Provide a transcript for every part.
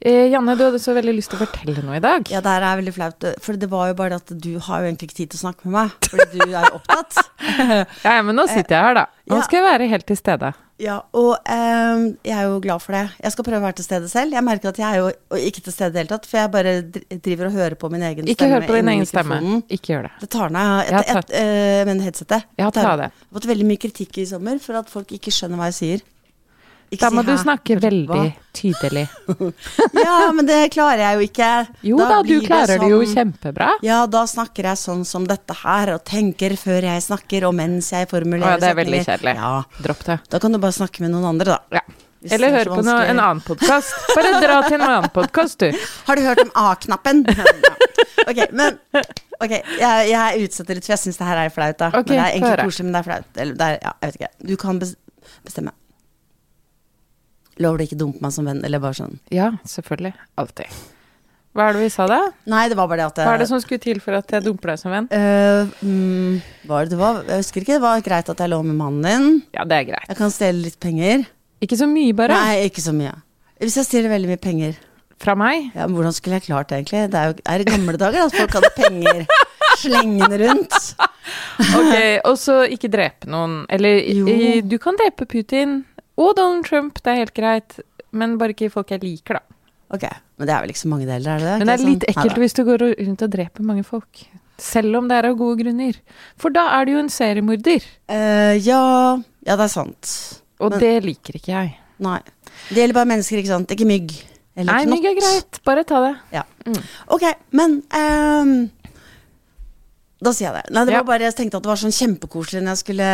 Eh, Janne, du hadde så veldig lyst til å fortelle noe i dag. Ja, det her er veldig flaut. For det var jo bare at du har jo egentlig ikke tid til å snakke med meg. Fordi du er jo opptatt. Ja, men nå sitter jeg her, da. Nå skal jeg være helt til stede. Ja, og eh, jeg er jo glad for det. Jeg skal prøve å være til stede selv. Jeg merker at jeg er jo ikke til stede i det hele tatt, for jeg bare driver og hører på min egen Ikke stemme. hør på din egen stemme. Ikke gjør det. Det tar ned et, et, et, ta- eh, men headsetet. har tatt av det. Jeg har fått veldig mye kritikk i sommer for at folk ikke skjønner hva jeg sier. Da si må du snakke veldig tydelig. Ja, men det klarer jeg jo ikke. Jo da, du klarer det jo sånn- kjempebra. Ja, da snakker jeg sånn som dette her, og tenker før jeg snakker, og mens jeg formulerer ja, det er veldig setninger. kjedelig. Ja, Dropp det. da kan du bare snakke med noen andre, da. Ja. Eller det er hør på noe, en annen podkast. Bare dra til en annen podkast, du. Har du hørt om A-knappen? Ok, men Ok, jeg, jeg utsetter litt, for jeg syns det her er flaut, da. Okay, men det er egentlig koselig, men det er flaut. Eller det er, ja, jeg vet ikke. Du kan bestemme. Lover du ikke dumpe meg som venn, eller bare sånn? Ja, selvfølgelig. Alltid. Hva er det vi sa da? Nei, det var bare det at jeg, Hva er det som skulle til for at jeg dumper deg som venn? Øh, mm, var det det var? Jeg husker ikke. Det var greit at jeg lå med mannen din. Ja, det er greit. Jeg kan stjele litt penger. Ikke så mye, bare. Nei, ikke så mye. Hvis jeg stjeler veldig mye penger, Fra meg. ja, men hvordan skulle jeg klart det egentlig? Det er jo er gamle dager at folk hadde penger slengende rundt. Ok, Og så ikke drepe noen. Eller Jo. du kan drepe Putin og Donald Trump, det er helt greit. Men bare ikke folk jeg liker, da. Ok, men det er vel ikke så mange deler, er det? Men det er litt sånn? ekkelt Neida. hvis du går rundt og dreper mange folk. Selv om det er av gode grunner. For da er du jo en seriemorder. Uh, ja, ja, det er sant. Og Men- det liker ikke jeg. Nei. Det gjelder bare mennesker, ikke sant? Ikke mygg. Eller Nei, knott. mygg er greit. Bare ta det. Ok, men ehm, Da sier jeg det. Nei, det Ja. var bare Jeg tenkte at det var sånn kjempekoselig når jeg skulle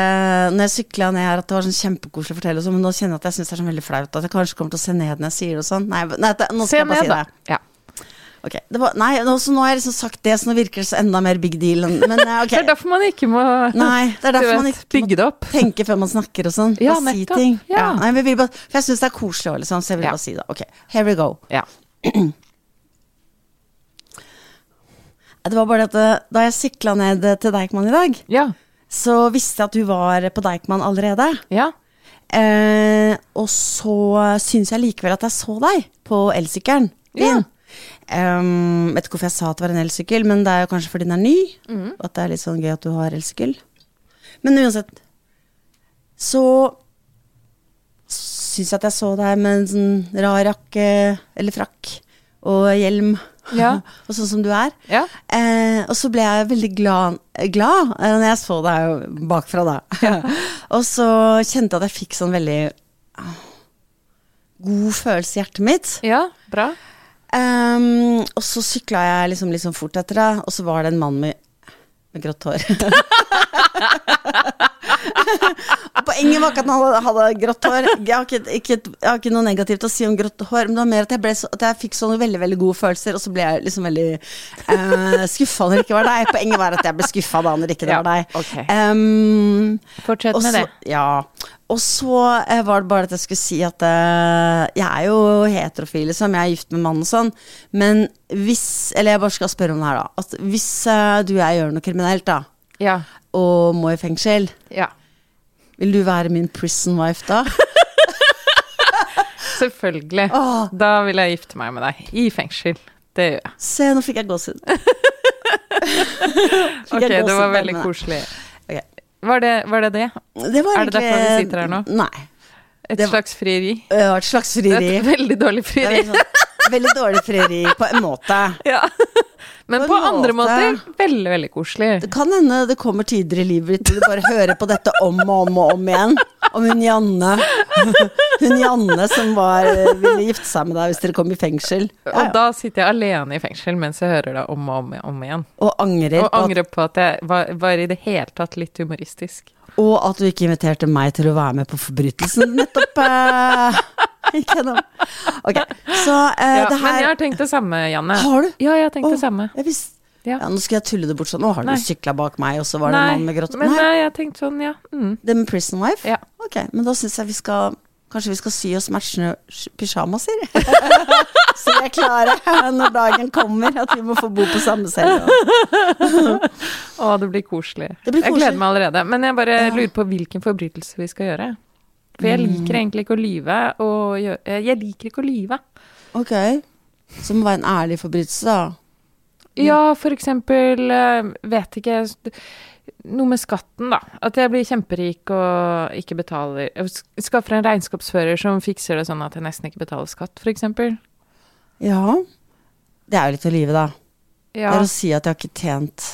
Når jeg sykla ned her, at det var sånn kjempekoselig å fortelle sånn, men nå kjenner jeg at jeg syns det er sånn veldig flaut at jeg kanskje kommer til å se ned når jeg sier det og sånn. Nei, nei nå skal Se jeg bare ned, si da. det. Ja. Ok, det var, nei, nå, nå har jeg liksom sagt det, så nå virker det så enda mer big deal. Men okay. Det er derfor man ikke må Nei, det er derfor man ikke må bygge det opp. tenke før man snakker og sånn. Ja, og si ting. Ja. nei, men vil bare, for jeg syns det er koselig òg, liksom, så jeg vil Ja. bare si det. Ok, here we go. Ja. Det var bare at eh, da jeg sykla ned til Deichman i dag, Ja. så visste jeg at du var på Deichman allerede. ja. Eh, og så syns jeg likevel at jeg så deg på elsykkelen din. Em, vet ikke hvorfor jeg sa at det var en elsykkel, men det er jo kanskje fordi den er ny. Mm. Og at det er litt sånn gøy at du har elsykkel. Men uansett så syns jeg at jeg så deg med en sånn rar jakke eller frakk og hjelm. Ja. og sånn som du er. Ja. Eh, og så ble jeg veldig glad, glad eh, når jeg så deg bakfra, da. og så kjente jeg at jeg fikk sånn veldig ah, god følelse i hjertet mitt. ja. Bra. Um, og så sykla jeg liksom, liksom fort etter deg, og så var det en mann med, med grått hår. poenget var ikke at han hadde, hadde grått hår. Jeg har, ikke, ikke, jeg har ikke noe negativt å si om grått hår, men det var mer at jeg, ble så, at jeg fikk sånne veldig veldig gode følelser, og så ble jeg liksom veldig uh, skuffa når det ikke var deg. Poenget var at jeg ble skuffa da når ikke det Ja, var deg. Okay. Um, Fortsett med så- det. Ja. Og så eh, var det bare at jeg skulle si at uh, jeg er jo heterofil, liksom. Jeg er gift med mann og sånn. Men hvis Eller jeg bare skal spørre om det her, da. At hvis uh, du og jeg gjør noe kriminelt, da, Ja. Og må i fengsel, ja. vil du være min prison wife da? Selvfølgelig. Åh. Da vil jeg gifte meg med deg. I fengsel. Det gjør jeg. Se, nå fikk jeg gåsehud. Ok, det var veldig koselig. Okay. Var det var det? det? Det var Er det derfor vi sitter her nå? Nei. Et var- slags frieri? Det var et slags frieri. Et veldig dårlig er frieri. veldig, sånn, veldig dårlig frieri på en måte. Ja. Men På andre måter veldig, veldig koselig. Det kan hende det kommer tider i livet ditt hvor du bare hører på dette om og om og om igjen. Om hun Janne. Hun Janne som var, ville gifte seg med deg hvis dere kom i fengsel. Ja, Og da sitter jeg alene i fengsel mens jeg hører det om og om, om igjen. Og angrer Og angrer på at jeg var, var i det hele tatt litt humoristisk. og at du ikke inviterte meg til å være med på forbrytelsen nettopp. Ikke noe. Ok, så uh, Ja, det men jeg har tenkt det samme, Janne. Har du? Ja, jeg har tenkt oh, det samme. Jeg visste Ja. ja, Nå skal jeg tulle det bort sånn. Nå har du Nei. sykla bak meg, og så var det en mann med grått men Nei, nei, jeg har tenkt sånn, ja. Mm. det med prison wife? Ja. Ok, men da syns jeg vi skal Kanskje vi skal sy oss matchende sj- pysjamaser? Så vi er klare når dagen kommer, at vi må få bo på samme celle. Å, det blir koselig. Det blir Jeg gleder meg allerede. Men jeg bare lurer på hvilken forbrytelse vi skal gjøre. For jeg liker egentlig ikke å lyve, og gjø- eh, Jeg liker ikke å lyve. Ok. så må være en ærlig forbrytelse, da. Ja, for eksempel eh, Vet ikke Noe med skatten, da. At jeg blir kjemperik og ikke betaler jeg Skaffer en regnskapsfører som fikser det sånn at jeg nesten ikke betaler skatt, eksempel. Ja. Det er jo litt å lyve, da. Ja, Det er å si at jeg har ikke tjent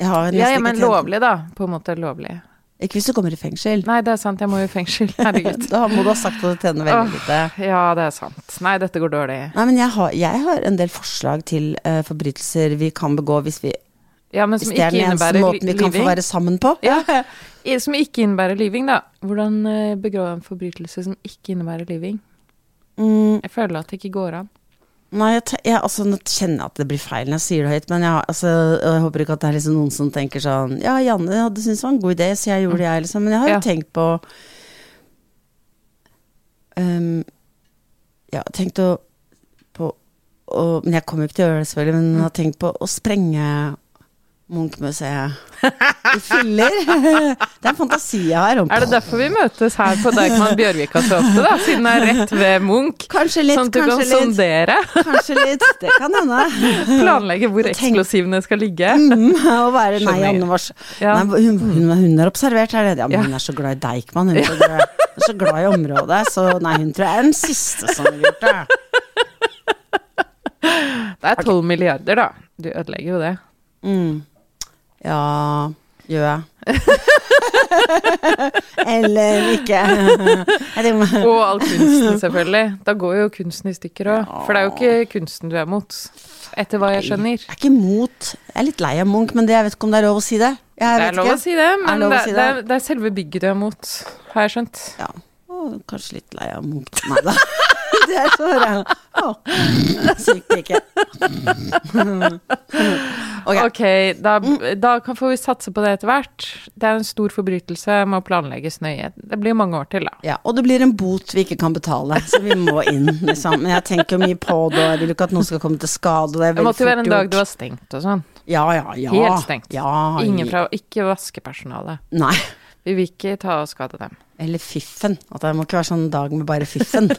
Jeg har nesten ja, ja ikke men lovlig, da. På en måte lovlig. Ikke hvis du kommer i fengsel. Nei, det er sant, jeg må jo i fengsel. Herregud. da må du ha sagt at du tjener veldig lite. Ja, det er sant. Nei, dette går dårlig. Nei, men jeg har, jeg har en del forslag til uh, forbrytelser vi kan begå hvis, vi, Ja, men hvis det er den eneste måten vi kan få være sammen på. Ja, som ikke innebærer living, da. Hvordan eh, begrå en forbrytelse som ikke innebærer living? Mm, Jeg føler at det ikke går an. Nei, jeg, jeg, altså, nå kjenner jeg at det blir feil når jeg sier det høyt, men jeg, altså, jeg håper ikke at det er liksom noen som tenker sånn Ja, Janne hadde syntes det var en god idé, så jeg gjorde det, jeg, liksom. Men jeg har jo Ja. tenkt på um, Ja, tenkt å på å, Men jeg kommer jo ikke til å gjøre det, selvfølgelig, men jeg har tenkt på å sprenge Munch-museet i filler. det er en fantasi jeg har. om- Er det derfor vi møtes her på Deichman Bjørvika så ofte, da? Siden det er rett ved Munch? Kanskje litt, Sånn at du kan litt. sondere? Kanskje litt. Det kan hende. Planlegge hvor Tenk- eksplosivene skal ligge? Mm, og være Nei, Anne Vars. Ja. Nei, hun, hun, hun er observert her. Ja, men Ja. hun er så glad i Deichman. Hun er så glad, er så glad i området. Så nei, hun tror jeg er den siste som har gjort det. Det er tolv milliarder, da. Du ødelegger jo det. Mm. Ja Gjør jeg? Eller ikke? Og all kunsten, selvfølgelig. Da går jo kunsten i stykker òg. For det er jo ikke kunsten du er mot, etter hva jeg skjønner. Jeg er ikke mot Jeg er litt lei av Munch, men det, jeg vet ikke om det er lov å si det. Jeg Det er lov ikke. å si det, men det, si det, er, det er selve bygget du er mot, har jeg skjønt. Ja. Kanskje litt lei av Munch. Nei da. Det er så bra. oh. ikke. Ok. Da, da får vi satse på det etter hvert. Det er en stor forbrytelse, må planlegges nøye. Det blir mange år til, da. Ja, og det blir en bot vi ikke kan betale, så vi må inn, liksom. Men jeg tenker mye på det, og jeg vil ikke at noen skal komme til skade. Det, Det måtte jo være en dag det var stengt og sånn. Ja, ja, ja. Helt stengt. Ja, Ingen fra Ikke vaskepersonale. Nei. Vi vil ikke ta og skade dem. Eller fiffen. At det må ikke være sånn dag med bare fiffen.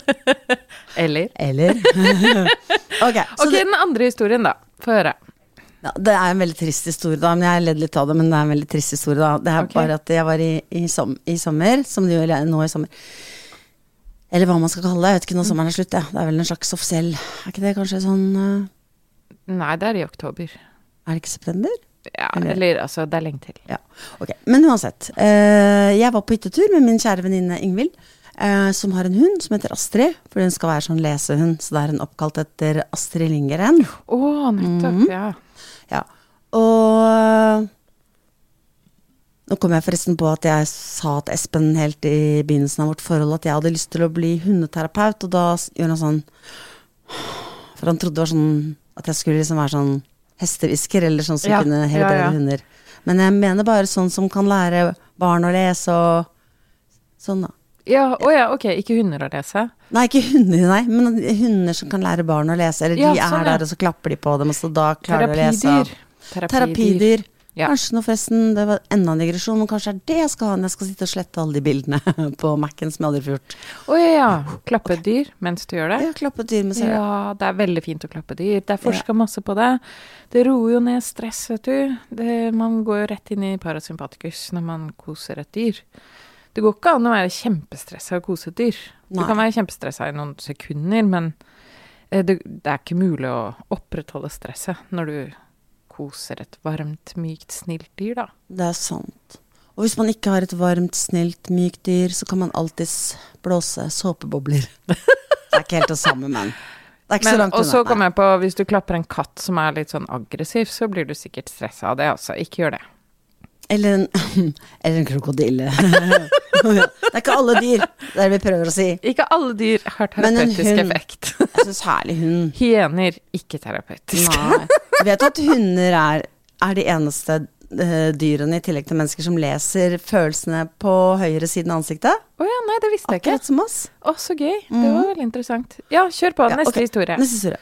Eller? Eller Ok, så Ok, det, den andre historien, da. Få høre. ja, det er en veldig trist historie, da. Men jeg ledd litt av det, men det er en veldig trist historie, da. Det er okay. bare at jeg var i, i, som, i sommer, som det er nå i sommer. Eller hva man skal kalle det. Jeg vet ikke når sommeren er slutt, ja. Det er vel en slags offisiell Er ikke det kanskje sånn uh... Nei, det er i oktober. Er det ikke september? Ja, Eller- eller altså, det er lenge til. Ja, ok. Men uansett. eh, jeg var på hyttetur med min kjære venninne Ingvild, eh, som har en hund som heter Astrid. For den skal være sånn lesehund, så det er en oppkalt etter Astrid Lindgren. Å, nettopp. Mhm. Ja. Ja. Og nå kom jeg forresten på at jeg sa til Espen helt i begynnelsen av vårt forhold at jeg hadde lyst til å bli hundeterapeut, og da gjør han sånn For han trodde det var sånn at jeg skulle liksom være sånn hestehvisker, eller sånn som Ja, kunne helbrede ja. hunder. Men jeg mener bare sånn som kan lære barn å lese og sånn, da. Ja, å ja, ok. Ikke hunder å lese. Nei, ikke hunder, nei, men hunder som kan lære barn å lese. Eller Ja, de er sånn, ja. der, og så klapper de på dem, og så da klarer de å lese. Terapidyr. Terapidyr. Ja. Kanskje nå forresten, det var enda en digresjon, men kanskje er det jeg skal ha når jeg skal sitte og slette alle de bildene på Mac-en som jeg aldri får gjort. Å ja, ja. Klappe dyr mens du gjør det. Ja, klappe dyr mens dyr med seg. Ja, det er veldig fint å klappe dyr. Det er forska masse på det. Det roer jo ned stress, vet du. Det, man går jo rett inn i parasympatikus når man koser et dyr. Det går ikke an å være kjempestressa og kose et dyr. Du Nei. kan være kjempestressa i noen sekunder, men eh, det, det er ikke mulig å opprettholde stresset når du koser et varmt, mykt, snilt dyr, da. Det er sant. Og hvis man ikke har et varmt, snilt, mykt dyr, så kan man alltids blåse såpebobler. Det er ikke helt det samme, men det er ikke så langt unna. og så kom jeg på, hvis du klapper en katt som er litt sånn aggressiv, så blir du sikkert stressa av det også. Ikke gjør det. Eller en, eller en krokodille. det er ikke alle dyr, det er det vi prøver å si. Ikke alle dyr har terapeutisk hund- effekt. Jeg syns herlig hund. Hyener, ikke terapeutisk. Nei. Vet du at hunder er, er de eneste eh, dyrene, i tillegg til mennesker, som leser følelsene på høyre siden av ansiktet? Å ja, nei, det visste jeg ikke. Akkurat som oss. Å, så gøy. Det var veldig interessant. Ja, kjør på. Ja, Neste okay. historie. Neste historie.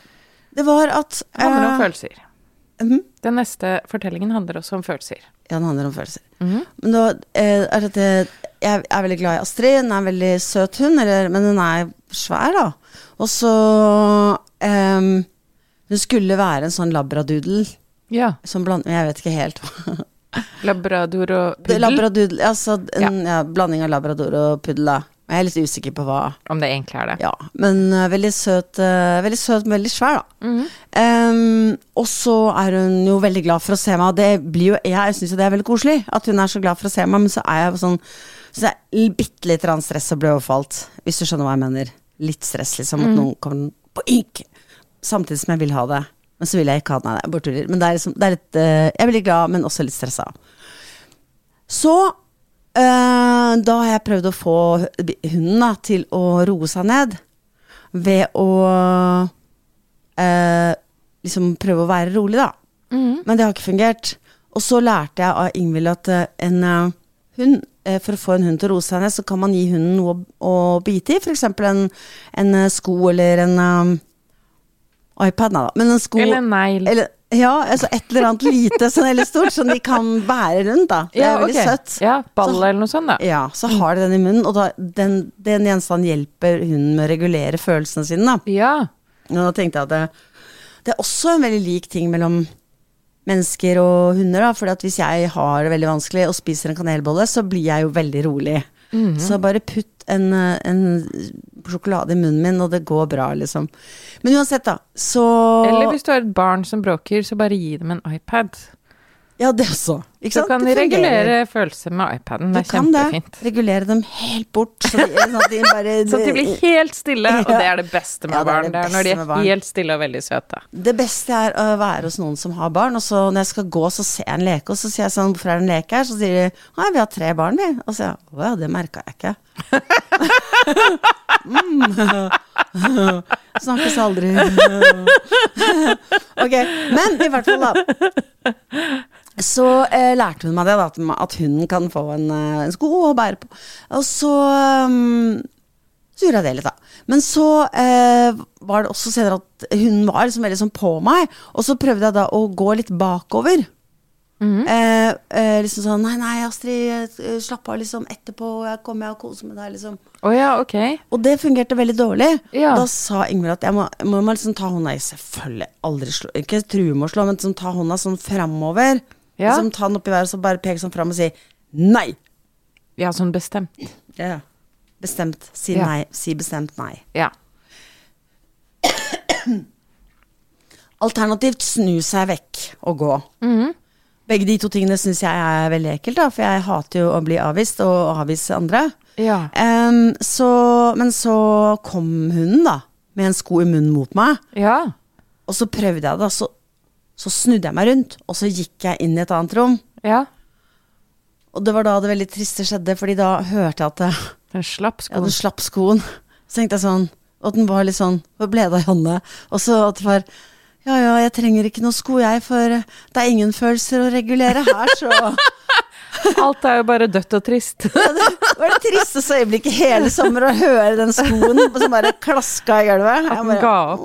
Det var at handler om eh, følelser. Mhm. Den neste fortellingen handler også om følelser. Ja, den handler om følelser. Mhm. Men da eh, er dette Jeg er veldig glad i Astrid. Hun er en veldig søt hund, eller, men hun er svær, da. Og så em, Hun skulle være en sånn labradoodle. Ja. Som bland, jeg vet ikke helt hva Labrador og puddel. Labradoodle, altså en ja. blanding av labrador og puddel, da. Jeg er litt usikker på hva. Om det egentlig er det. Ja, men uh, veldig søt, uh, veldig søt, men veldig svær, da. Mm -hmm. um, og så er hun jo veldig glad for å se meg, og det blir jo Jeg syns jo det er veldig koselig at hun er så glad for å se meg, men så er jeg sånn Så det er bitte litt grann stress og ble overfalt, hvis du skjønner hva jeg mener. Litt stress, liksom, at noen kommer på ink, samtidig som jeg vil ha det. Men så vil jeg ikke ha det, nei, jeg bare tuller. Men det er liksom, det er litt uh, Jeg er veldig glad, men også litt stressa. Så eh, da har jeg prøvd å få hunden da, til å roe seg ned ved å uh, liksom prøve å være rolig, da. Mm. Men det har ikke fungert. Og så lærte jeg av Ingvild at eh, en uh, hund For å få en hund til å roe seg ned, så kan man gi hunden noe å, å bite i. F.eks. En, en sko eller en um, iPad, nei da. Men en sko Eller en negl. eller, ja, altså et eller annet lite sånn eller stort som de kan bære rundt, da. Det er veldig okay. søtt. Ja, ball eller noe sånt, da. Ja, så har de den i munnen, og da, den, den gjenstanden hjelper hunden med å regulere følelsene sine, da. Ja. Og da tenkte jeg at det, det er også en veldig lik ting mellom mennesker og hunder. da, For hvis jeg har det veldig vanskelig og spiser en kanelbolle, så blir jeg jo veldig rolig. Mhm. Så bare putt en, eh, en sjokolade i munnen min, og det går bra, liksom. Men uansett, da, så Eller hvis du har et barn som bråker, så bare gi dem en iPad. Ja, det også. Ikke Så sant? kan de regulere følelser med iPaden. Du Det er kan det. kjempefint. Regulere dem helt bort. Så de, sånn at de bare Så de blir helt stille, og det er det beste med Ja, det er barn. det Det er når de beste er helt stille og veldig søte. Det beste er å være hos noen som har barn, og så når jeg skal gå, så ser jeg en leke, og så sier jeg sånn, hvorfor er det en leke her? Så sier de, nei, vi har tre barn, vi. Og så sier jeg, å ja, det merka jeg ikke. mm. Snakkes aldri. ok, men i hvert fall da. Så eh, lærte hun meg det, da, at, hunden kan få en, eh, en sko å bære på. Og så um, så gjorde jeg det litt, da. Men så eh, var det også senere at hunden var liksom veldig sånn på meg, og så prøvde jeg da å gå litt bakover. eh, eh, liksom sånn Nei, nei, Astrid, eh, slapp av, liksom. Etterpå jeg kommer jeg og koser med deg, liksom. Oh, ja, ok. Og det fungerte veldig dårlig. Ja. Da sa Ingvild at jeg må, må liksom ta hånda i Selvfølgelig aldri slå Ikke true med å slå, men liksom ta hånda sånn framover. Ja. Liksom ta den opp i været, så bare peke sånn fram og si nei. Ja, sånn bestemt. Ja. Bestemt. Si Ja. nei. Si bestemt nei. Ja. Alternativt snu seg vekk og gå. Mhm. Begge de to tingene syns jeg er veldig ekkelt, da, for jeg hater jo å bli avvist og avvise andre. Ja. Em, så, men så kom hunden, da, med en sko i munnen mot meg, Ja. og så prøvde jeg det, så, så snudde jeg meg rundt, og så gikk jeg inn i et annet rom. Ja. Og det var da det veldig triste skjedde, fordi da hørte jeg at jeg Den slapp skoen. skoen. den slapp skoen. Så tenkte jeg sånn, og den var litt sånn, hvor ble det av Janne? Og så at det var, ja ja, jeg trenger ikke noe sko jeg, for det er ingen følelser å regulere her, så... Alt er jo bare dødt og trist. Ja, det var det tristeste øyeblikket hele sommer å høre den skoen som bare klaska i gulvet. At den ga opp.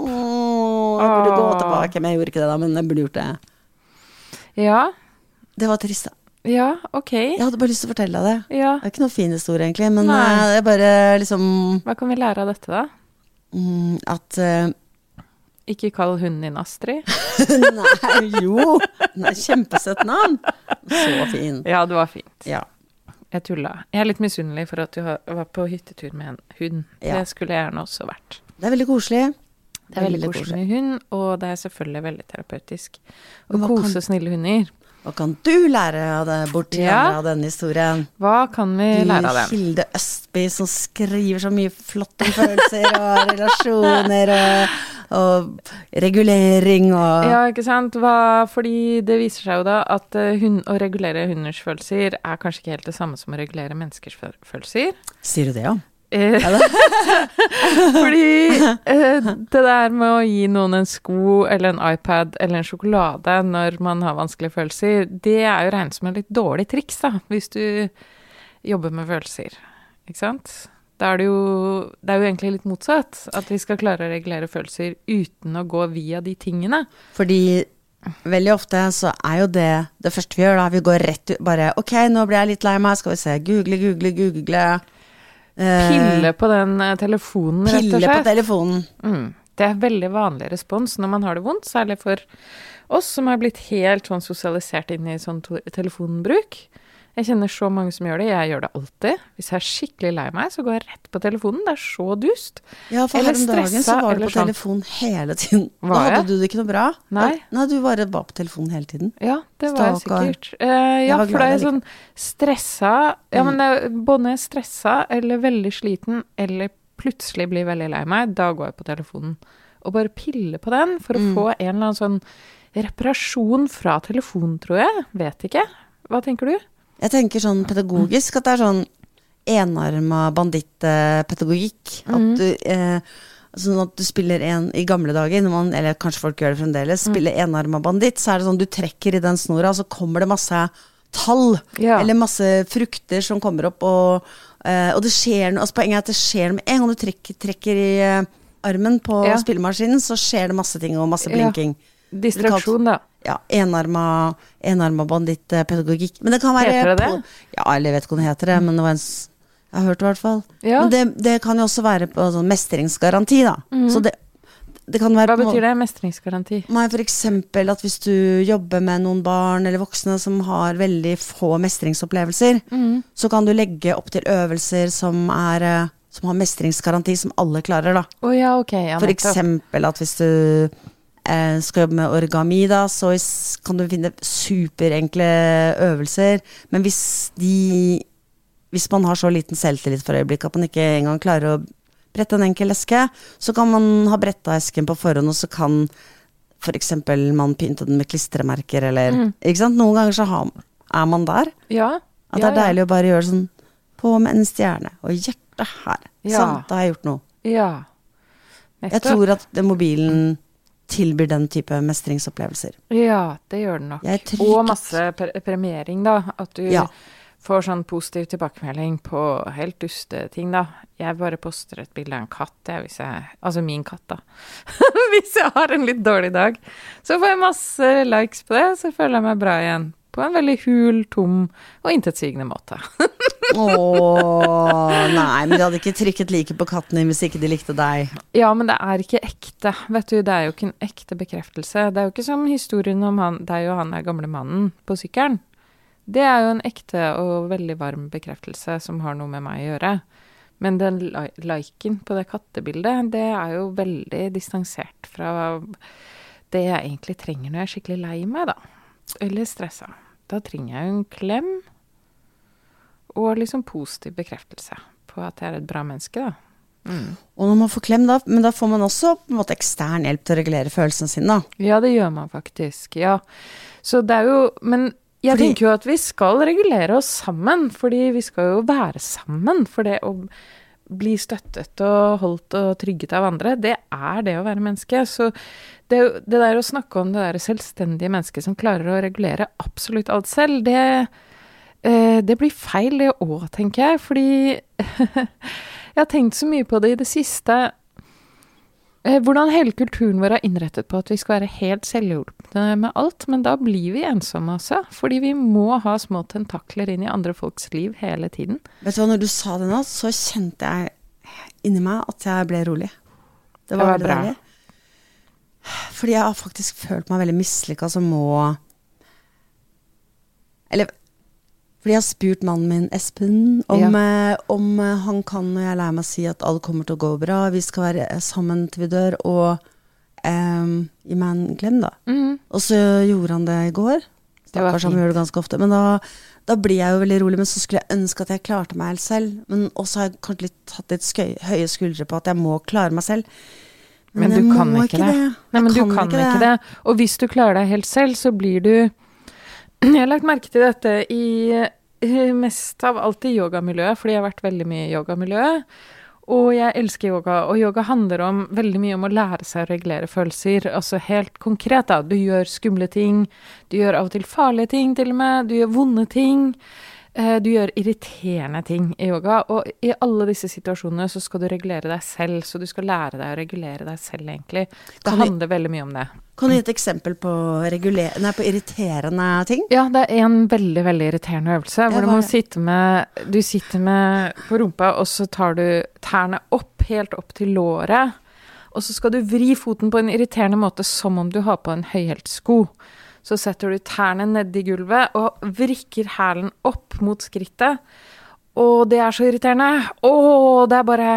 Jeg burde gå tilbake, men jeg gjorde ikke det da, men jeg burde gjort det. Ja. Det var trist da. Ja, ok. Jeg hadde bare lyst til å fortelle deg det. Ja. Det er ikke noe fin historie egentlig, men Nei. eh, jeg bare liksom Hva kan vi lære av dette, da? mm, At uh, Ikke kall hunden din Astrid. Nei, jo! Er kjempesøtt navn. Så fin. Ja, det var fint. Ja. Jeg tulla. Jeg er litt misunnelig for at du var på hyttetur med en hund. Ja. Det skulle jeg gjerne også vært. Det er veldig koselig. Det er veldig koselig med hund, og det er selvfølgelig veldig terapeutisk. Å kose kan- snille hunder. Hva kan du lære av det borti Ja. av denne historien? Hva kan vi Du lære av dem? Hilde Østby som skriver så mye flott om følelser og relasjoner og, og regulering og Ja, ikke sant. Hva, fordi det viser seg jo da at hun, å regulere hunders følelser er kanskje ikke helt det samme som å regulere menneskers følelser. Sier du det, ja? Eh, fordi eh, det der med å gi noen en sko eller en iPad eller en sjokolade når man har vanskelige følelser, det er jo regnet som et litt dårlig triks, da, hvis du jobber med følelser. Ikke sant? Da er det jo Det er jo egentlig litt motsatt. At vi skal klare å regulere følelser uten å gå via de tingene. Fordi veldig ofte så er jo det det første vi gjør, da. Vi går rett ut bare Ok, nå ble jeg litt lei meg, skal vi se. Google, google, google. Eh, Pille på den eh, telefonen, rett og slett. pille på telefonen. Mm. Det er veldig vanlig respons når man har det vondt, særlig for oss som har blitt helt sånn sosialisert inn i sånn telefonbruk. Jeg kjenner så mange som gjør det. Jeg gjør det alltid. Hvis jeg er skikkelig lei meg, så går jeg rett på telefonen. Det er så dust. Ja, for Eller her om dagen så var du på sånn. telefon hele tiden. Da hadde jeg? du det ikke noe bra. Nei. Nei, du bare var på telefonen hele tiden. Ja, det var jeg sikkert. Uh, ja, jeg for da er jeg jeg sånn stressa Ja, men det er både jeg stressa eller veldig sliten eller plutselig blir veldig lei meg, da går jeg på telefonen. Og bare piller på den for å Mm. få en eller annen sånn reparasjon fra telefonen, tror jeg. Vet ikke. Hva tenker du? Jeg tenker sånn pedagogisk at det er sånn enarma banditt-pedagogikk. At du eh, Sånn at du spiller en I gamle dager, man, eller kanskje folk gjør det fremdeles, Mm. spiller enarma banditt, så er det sånn du trekker i den snora, og så kommer det masse tall. Ja. Eller masse frukter som kommer opp, og, eh, og det skjer noe altså Poenget er at det skjer noe med en gang du trekker, trekker i eh, armen på Ja. spillemaskinen, så skjer det masse ting og masse Ja. blinking. Distraksjon, da. Ja, enarma, enarma banditt-pedagogikk. Men det kan være Heter det det? på- Ja, eller jeg vet ikke hva det heter det, men det var en Jeg har hørt det i hvert fall. Ja. Men det, det kan jo også være på altså, mestringsgaranti, da. Så det, det kan være Hva betyr det? Mestringsgaranti? Nei, for eksempel at hvis du jobber med noen barn eller voksne som har veldig få mestringsopplevelser, Mm. så kan du legge opp til øvelser som er eh, som har mestringsgaranti, som alle klarer, da. Oh, ja, okay, Ja, For eksempel at hvis du eh, skal jobbe med origami, da, så kan du finne superenkle øvelser. Men hvis de Hvis man har så liten selvtillit for øyeblikket at man ikke engang klarer å brette en enkel eske, så kan man ha bretta esken på forhånd, og så kan f.eks. man pynte den med klistremerker, eller Mm. Ikke sant? Noen ganger så har, er man der. Ja. At det er deilig å bare gjøre sånn på med en stjerne, og hjertet her. Ja. Sant, da har jeg gjort noe. Ja. ja. Jeg tror at mobilen tilbyr den type mestringsopplevelser. Ja, det gjør den nok. Og masse pre premiering, da. At du Ja. får sånn positiv tilbakemelding på helt duste ting, da. Jeg bare poster et bilde av en katt, jeg, hvis jeg Altså min katt, da. hvis jeg har en litt dårlig dag. Så får jeg masse likes på det, så føler jeg meg bra igjen. På en veldig hul, tom og intetsigende måte. Å nei, men de hadde ikke trykket like på katten din hvis ikke de likte deg. Ja, men det er ikke ekte. Vet du, det er jo ikke en ekte bekreftelse. Det er jo ikke som historien om han, deg og han der gamle mannen på sykkelen. Det er jo en ekte og veldig varm bekreftelse som har noe med meg å gjøre. Men den liken på det kattebildet, det er jo veldig distansert fra det jeg egentlig trenger når jeg er skikkelig lei meg, da. Eller stressa. Da trenger jeg jo en klem og liksom positiv bekreftelse på at jeg er et bra menneske, da. Mm. Og når man får klem, da, men da får man også på en måte ekstern hjelp til å regulere følelsene sine, da. Ja, det gjør man faktisk. Ja. Så det er jo Men jeg Fordi- tenker jo at vi skal regulere oss sammen, fordi vi skal jo være sammen. For det å bli støttet og holdt og trygget av andre, det er det å være menneske. Så det, det der å snakke om det der selvstendige mennesket som klarer å regulere absolutt alt selv, det, eh, det blir feil det òg, tenker jeg. Fordi jeg har tenkt så mye på det i det siste. Eh, Hvordan hele kulturen vår er innrettet på at vi skal være helt selvhjulpne med alt, men da blir vi ensomme også. Fordi vi må ha små tentakler inn i andre folks liv hele tiden. Vet du hva, når du sa det nå, så kjente jeg inni meg at jeg ble rolig. Det var, Det var bra. deilig. Fordi jeg har faktisk følt meg veldig mislykka som må Eller fordi jeg har spurt mannen min, Espen, om, eh, om eh, han kan når jeg er lei meg si at alt kommer til å gå bra, vi skal være eh, sammen til vi dør, og eh, gi meg en klem, da. Og så gjorde han det i går. Det var Stakkars, han gjør det ganske ofte. Men da, da blir jeg jo veldig rolig. Men så skulle jeg ønske at jeg klarte meg helt selv. Men også har jeg kanskje litt hatt litt skøy, høye skuldre på at jeg må klare meg selv. Men, men du kan ikke det. Nei, Jeg men du kan ikke det. Og hvis du klarer deg helt selv, så blir du Jeg har lagt merke til dette i eh, mest av alt i yogamiljøet, fordi jeg har vært veldig mye i yogamiljøet. Og jeg elsker yoga, og yoga handler om veldig mye om å lære seg å regulere følelser. Altså helt konkret, da. Du gjør skumle ting. Du gjør av og til farlige ting, til og med. Du gjør vonde ting. Eh, Du gjør irriterende ting i yoga, og i alle disse situasjonene så skal du regulere deg selv. Så du skal lære deg å regulere deg selv, egentlig. Det Kan vi- handler veldig mye om det. Kan du gi et eksempel på, nei, på irriterende ting? Ja, det er en veldig, veldig irriterende øvelse, hvor du må sitte med Du sitter med på rumpa, og så tar du tærne opp, helt opp til låret. og så skal du vri foten på en irriterende måte som om du har på en høyhælt sko. Så setter du tærne nedi gulvet og vrikker hælen opp mot skrittet. Og det er så irriterende. Å, det er bare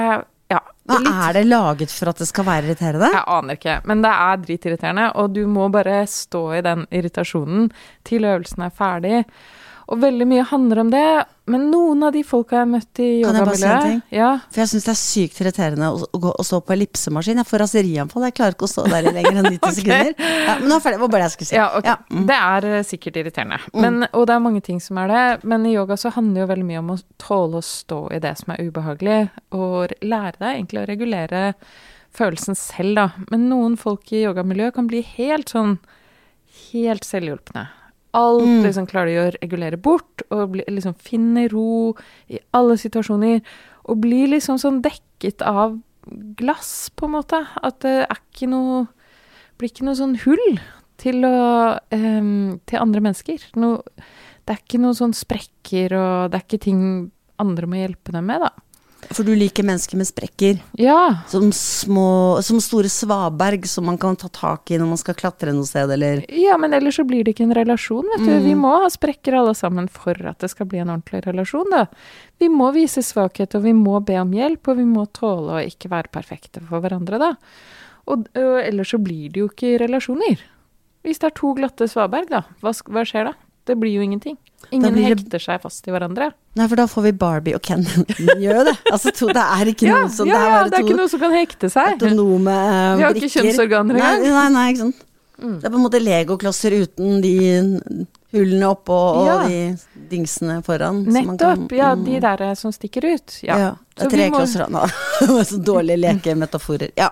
Ja. Hva er det laget for at det skal være irriterende? jeg aner ikke, men det er dritirriterende, og du må bare stå i den irritasjonen til øvelsen er ferdig. Og veldig mye handler om det, men noen av de folka jeg har møtt i bare si ja, For jeg syns det er sykt irriterende å, å, gå, å stå på ellipsemaskin. Jeg får raserianfall. Jeg klarer ikke å stå der i lenger enn 90 sekunder. Ja, men nå er ferdig. Hva var det jeg skulle si? ja, okay. Mm. Det er eh, sikkert irriterende. Men, og det er mange ting som er det. Men i yoga så handler det jo veldig mye om å tåle å stå i det som er ubehagelig, og lære deg egentlig å regulere følelsen selv, da. Men noen folk i yogamiljøet kan bli helt sånn helt selvhjulpne. Alt Mm. liksom klarer de å regulere bort, og bli, liksom finne ro i alle situasjoner. Og blir liksom sånn dekket av glass, på en måte. At det er ikke noe Blir ikke noe sånn hull til å um, Til andre mennesker. Noe, det er ikke noe sånn sprekker, og det er ikke ting andre må hjelpe dem med, da. For du liker mennesker med sprekker. Ja. Som små Som store svaberg som man kan ta tak i når man skal klatre noe sted, eller Ja, men ellers så blir det ikke en relasjon, vet du. Vi må ha sprekker alle sammen for at det skal bli en ordentlig relasjon, da. Vi må vise svakhet, og vi må be om hjelp, og vi må tåle å ikke være perfekte for hverandre, da. Og, og ellers så blir det jo ikke relasjoner. Hvis det er to glatte svaberg, da, hva, hva skjer da? Det blir jo ingenting. Ingen det- hekter seg fast i hverandre. Nei, for da får vi Barbie og Ken. Gjør det. Altså, to, det er ikke Ja, noe som ja, ja, det er to ikke noe som kan hekte seg. autonome eh, Vi har ikke kjønnsorganer Nei, engang. nei, nei, ikke sant. Det er på en måte legoklosser uten de hullene oppå og Ja. de dingsene foran. Nettopp. man kan- Nettopp. Ja, mm. de der eh, som stikker ut. Ja. Ja. det er tre må- klosser nå. Så dårlige lekemetaforer. Ja.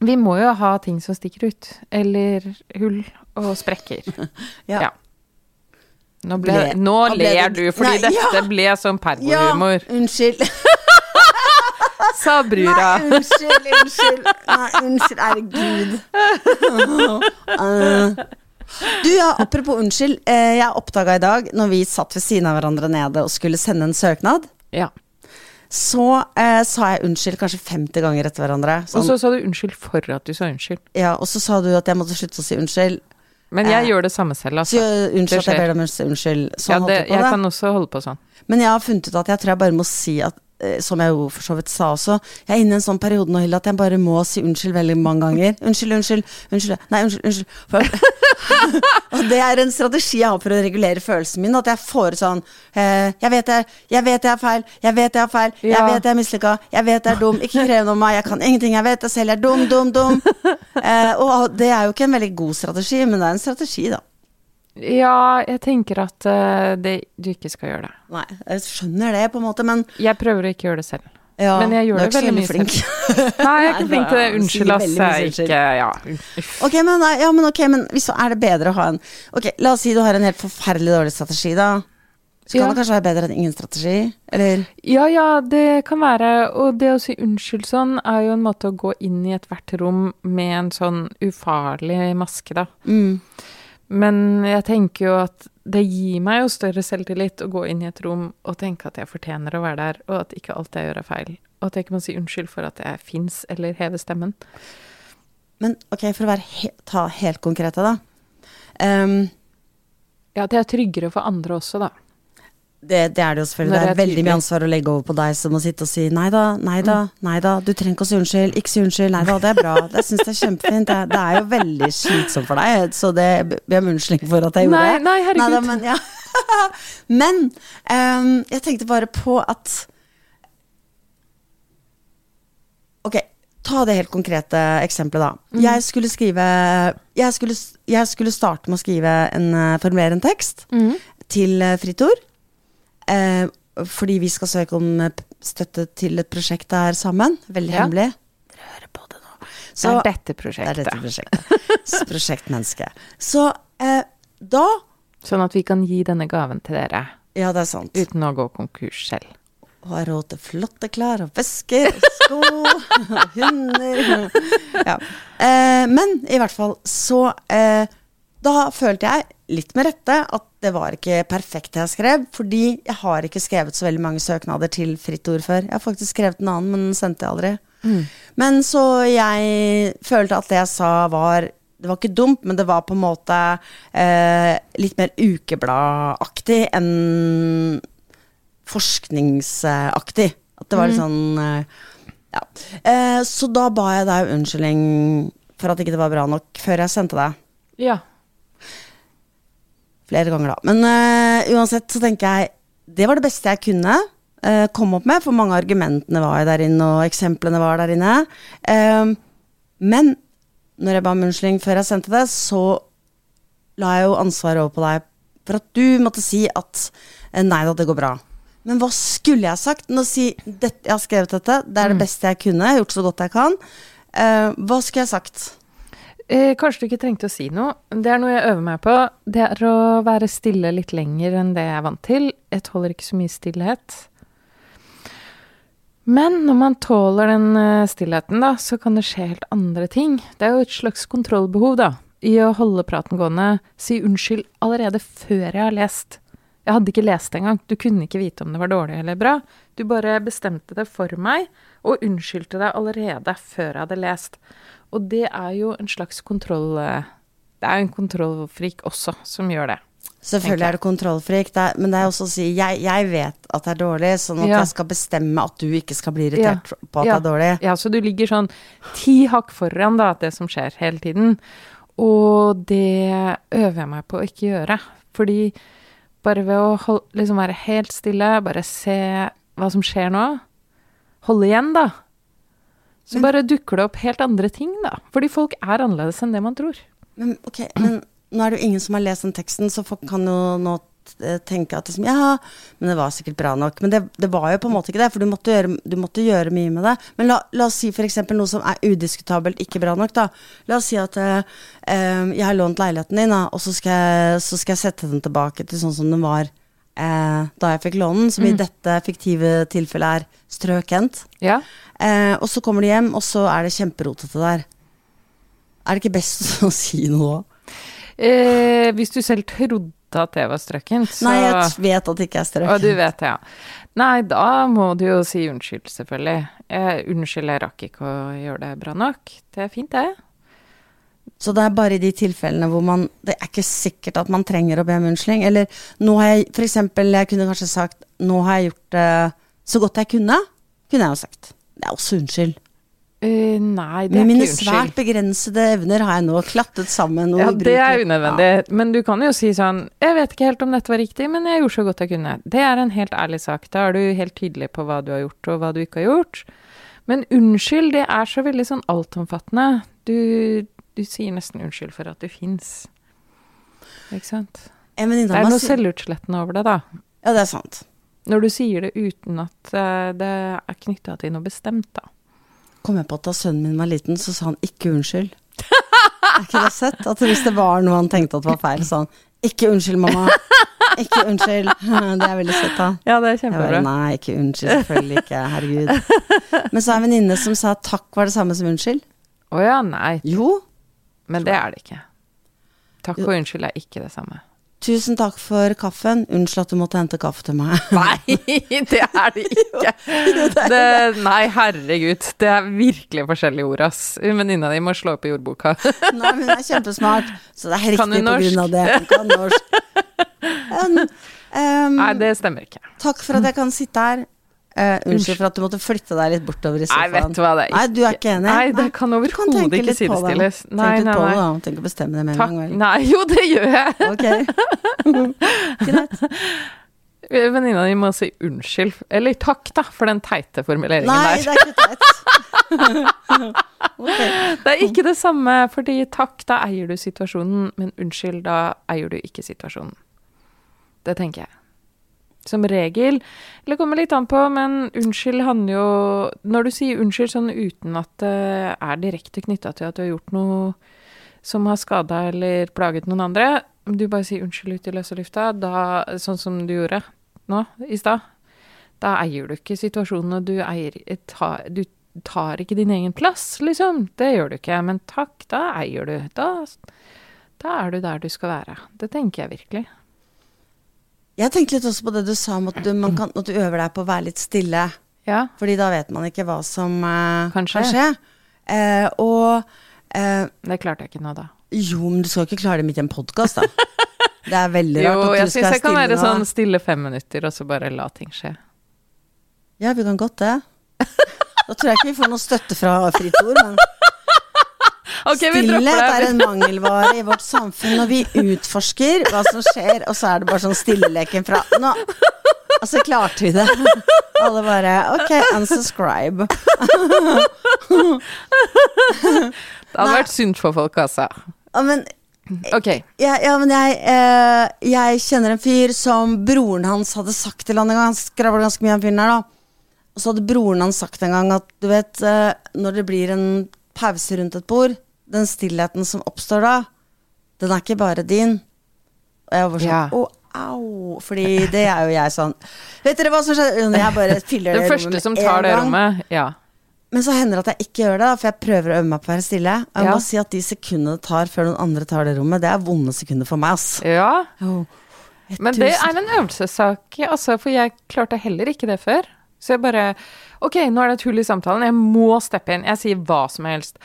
Vi må jo ha ting som stikker ut. Eller hull og sprekker. Ja. Ja. Nå, ble, Ble- nå ble ler det- du, fordi Nei, dette ja. ble sånn ja, unnskyld. sa brura. Nei, unnskyld, unnskyld. Nei, unnskyld, herregud. Du, ja, apropos unnskyld. eh, Jeg oppdaga i dag, når vi satt ved siden av hverandre nede og skulle sende en søknad, Ja. så eh, sa jeg unnskyld kanskje 50 ganger etter hverandre. Og Sånn, så sa du unnskyld for at du sa unnskyld. ja, og så sa du at jeg måtte slutte å si unnskyld. Men jeg gjør det samme selv, altså. Så, unnskyld Det at jeg ber deg om unnskyld. Sånn Ja, det, jeg det. kan også holde på sånn. Men jeg har funnet ut at jeg tror jeg bare må si at som jeg jo for så vidt sa også, jeg er inne i en sånn periode nå, Hilde, at jeg bare må si unnskyld veldig mange ganger. Unnskyld, unnskyld, unnskyld. Nei, unnskyld, unnskyld. Og det er en strategi jeg har for å regulere følelsene mine, at jeg får sånn eh, Jeg vet jeg, jeg vet jeg er feil, jeg vet jeg er feil, jeg Ja. vet jeg er mislykka, jeg vet jeg er dum, ikke krev noe av meg, jeg kan ingenting, jeg vet jeg selv er dum, dum, dum. Eh, og det er jo ikke en veldig god strategi, men det er en strategi, da. Ja, jeg tenker at uh, det, du ikke skal gjøre det. Nei, jeg skjønner det, på en måte, men Jeg prøver å ikke gjøre det selv. ja, Men jeg gjør det veldig mye flink. Nei, jeg er ikke flink til det. Unnskyld, ass. Jeg er ikke Ja. Ok, men, ja, men okay, men hvis er det bedre å ha en Ok, La oss si du har en helt forferdelig dårlig strategi, da. Så kan Ja. det kanskje være bedre enn ingen strategi? Eller Ja, ja, det kan være. Og det å si unnskyld sånn er jo en måte å gå inn i ethvert rom med en sånn ufarlig maske, da. mm, Men jeg tenker jo at det gir meg jo større selvtillit å gå inn i et rom og tenke at jeg fortjener å være der, og at ikke alt jeg gjør er feil. Og at jeg ikke må si unnskyld for at jeg fins, eller heve stemmen. Men ok, for å være he ta helt konkrete, da. Um, Ja, at jeg er tryggere for andre også, da. Det, det er det jo selvfølgelig. Det Det det er er veldig mye ansvar å legge over på deg som å sitte og si nei da, nei da, Mm. nei da, du trenger ikke å si unnskyld, ikke si unnskyld, nei da, det er bra. Det syns det er kjempefint. Det, er- det er jo veldig slitsomt for deg, så det ber om unnskyldning for at jeg gjorde Nei, det. nei, herregud. Neida, men ja. men um, jeg tenkte bare på at Ok, ta det helt konkrete eksempelet, da. Mm. Jeg skulle skrive jeg skulle, jeg skulle starte med å skrive en, eh, formulere en tekst Mm. til eh, Fritt Ord. Eh, fordi vi skal søke om eh, støtte til et prosjekt der sammen. Veldig Ja. hemmelig. Dere hører på det nå. Det er dette prosjektet. det er dette prosjektet. Prosjektmenneske. Så eh, da Sånn at vi kan gi denne gaven til dere Ja, det er sant. uten å gå konkurs selv. Og har råd til flotte klær og vesker og sko og hunder. Ja. Eh, men i hvert fall så eh, Da følte jeg, litt med rette, at det var ikke perfekt det jeg skrev. Fordi jeg har ikke skrevet så veldig mange søknader til Fritt Ord før. Jeg har faktisk skrevet en annen, men den sendte jeg aldri. Men så jeg følte at det jeg sa var Det var ikke dumt, men det var på en måte eh, litt mer ukebladaktig enn forskningsaktig. At det var litt sånn eh, Ja. Eh, så da ba jeg deg unnskyldning for at ikke det var bra nok, før jeg sendte deg. Ja. Flere ganger, da. Men uh, uansett så tenker jeg det var det beste jeg kunne uh, komme opp med, for mange av argumentene var der inne, og eksemplene var der inne. Uh, men når jeg ba om unnskyldning før jeg sendte det, så la jeg jo ansvaret over på deg for at du måtte si at nei da, det går bra. Men hva skulle jeg sagt? Nå si dette, jeg har skrevet dette, det er det beste jeg kunne, jeg har gjort så godt jeg kan. Hva skulle jeg sagt? Eh, kanskje du ikke trengte å si noe. Det er noe jeg øver meg på. Det er å være stille litt lenger enn det jeg er vant til. Jeg tåler ikke så mye stillhet. Men når man tåler den eh, stillheten, da, så kan det skje helt andre ting. Det er jo et slags kontrollbehov, da, i å holde praten gående. Si unnskyld allerede før jeg har lest. Jeg hadde ikke lest engang. Du kunne ikke vite om det var dårlig eller bra. Du bare bestemte det for meg, og unnskyldte deg allerede før jeg hadde lest. Og det er jo en slags kontroll... eh, Det er jo en kontrollfrik også som gjør det. Selvfølgelig er det kontrollfrik, det er, men det er også å si jeg, jeg vet at det er dårlig, sånn at Ja. jeg skal bestemme at du ikke skal bli irritert på at ja. det er dårlig. Ja, så du ligger sånn ti hakk foran da, det som skjer hele tiden. Og det øver jeg meg på å ikke gjøre. Fordi bare ved å holde, liksom være helt stille, bare se hva som skjer nå, holde igjen, da, så Men- bare dukker det opp helt andre ting, da. Fordi folk er annerledes enn det man tror. Men okay, men nå er det jo ingen som har lest den teksten, så folk kan jo nå eh, tenke at liksom, ja, men det var sikkert bra nok. Men det, det var jo på en måte ikke det, for du måtte gjøre, du måtte gjøre mye med det. Men la, la oss si f.eks. noe som er udiskutabelt ikke bra nok, da. La oss si at eh, eh, jeg har lånt leiligheten din, da, og så skal, jeg, så skal jeg sette den tilbake til sånn som den var eh, da jeg fikk låne den, som i dette fiktive tilfellet er strøkent. Ja. Eh, og så kommer de hjem, og så er det kjemperotete der. Er det ikke best å si noe da? Eh, hvis du selv trodde at det var strøkent, så Nei, jeg vet at det ikke er strøkent. Og du vet det, ja. Nei, da må du jo si unnskyld, selvfølgelig. Eh, unnskyld, jeg rakk ikke å gjøre det bra nok. Det er fint, det. Så det er bare i de tilfellene hvor man Det er ikke sikkert at man trenger å be om unnskyldning. Eller nå har jeg for eksempel, jeg kunne kanskje sagt Nå har jeg gjort det så godt jeg kunne. Kunne jeg jo sagt. Det er også unnskyld. Uh, nei, det er Med er mine ikke svært begrensede evner har jeg nå klattet sammen og Ja, det er unødvendig. unødvendig. Men du kan jo si sånn Jeg vet ikke helt om dette var riktig, men jeg gjorde så godt jeg kunne. Det er en helt ærlig sak. Da er du helt tydelig på hva du har gjort, og hva du ikke har gjort. Men unnskyld, det er så veldig sånn altomfattende. Du, du sier nesten unnskyld for at du fins. Ikke sant? Det er noe selvutslettende over det, da. Ja, det er sant. Når du sier det uten at eh, det er knytta til noe bestemt, da. Kom jeg på at da sønnen min var liten, så sa han ikke unnskyld. Er ikke det søtt? At hvis det var noe han tenkte at var feil, sa han ikke unnskyld, mamma. Ikke unnskyld. Det er veldig søtt, da. Ja, det er kjempebra. bare, nei, ikke unnskyld, selvfølgelig ikke. Herregud. Men så er en venninne som sa takk var det samme som unnskyld. Å ja, nei. Jo, Men det er det ikke. Takk og unnskyld er ikke det samme. tusen takk for kaffen. Unnskyld at du måtte hente kaffe til meg. Nei, det er det ikke. Det, nei, herregud. Det er virkelig forskjellige ord, ass. Venninna di må slå opp i ordboka. Nei, men hun er kjempesmart, så det er riktig på grunn av det. Hun kan norsk. Um, um, Nei, det stemmer ikke. Takk for at jeg kan sitte her. Eh, unnskyld for at du måtte flytte deg litt bortover i Nei, sofaen. vet du hva, det er Nei, du er ikke enig? Nei, det kan overhodet ikke sidestilles. Nei. Tenk litt nei, på det, da. Tenk å bestemme det med en gang. Nei, jo, det gjør jeg. Ok. Greit. Venninna di må si unnskyld. Eller takk, da, for den teite formuleringen Nei, der. det er ikke teit. okay. Det er ikke det samme, fordi takk, da eier du situasjonen, men unnskyld, da eier du ikke situasjonen. Det tenker jeg. Som regel. Eller kommer litt an på, men unnskyld handler jo Når du sier unnskyld sånn uten at det er direkte knytta til at du har gjort noe som har skada eller plaget noen andre, du bare sier unnskyld ut i løse lufta, sånn som du gjorde nå i stad, da eier du ikke situasjonen, og du eier tar, Du tar ikke din egen plass, liksom. Det gjør du ikke. Men takk, da eier du. Da, da er du der du skal være. Det tenker jeg virkelig. Jeg tenkte litt også på det du sa om at du, man kan, at du øver deg på å være litt stille. Ja. Fordi da vet man ikke hva som eh, Kan skje. Eh, og eh, Det klarte jeg ikke nå, da. jo, men du skal ikke klare det midt i en podkast, da. Det er veldig rart Jo, at jeg du skal syns jeg kan være nå. sånn stille fem minutter, og så bare la ting skje. Ja, vi kan godt det. Da tror jeg ikke vi får noe støtte fra Fritt Ord, men Ok, vi stillhet er en mangelvare i vårt samfunn når vi utforsker hva som skjer, og så er det bare sånn stilleleken fra Nå Og så klarte vi det. Alle bare Ok, unsubscribe. Det hadde vært sunt for folk, altså. Ja, men Okay. Ja, ja, men jeg, eh, jeg kjenner en fyr som broren hans hadde sagt til han en gang. Han skravler ganske mye om fyren her, da. Og så hadde broren hans sagt en gang at du vet, eh, når det blir en pause rundt et bord, den stillheten som oppstår da, den er ikke bare din. Og jeg var sånn Ja. Å, au. Fordi det er jo jeg sånn Vet dere hva som skjer? Jeg bare fyller det rommet Den første som tar det rommet, ja. Men så hender det at jeg ikke gjør det, for jeg prøver å øve meg på å være stille. Og jeg Ja. må si at de sekundene det tar før noen andre tar det rommet, det er vonde sekunder for meg, ass. Ja, Oh. men det er en øvelsessak, altså, for jeg klarte heller ikke det før. Så jeg bare Ok, nå er det et hull i samtalen, jeg må steppe inn. Jeg sier hva som helst.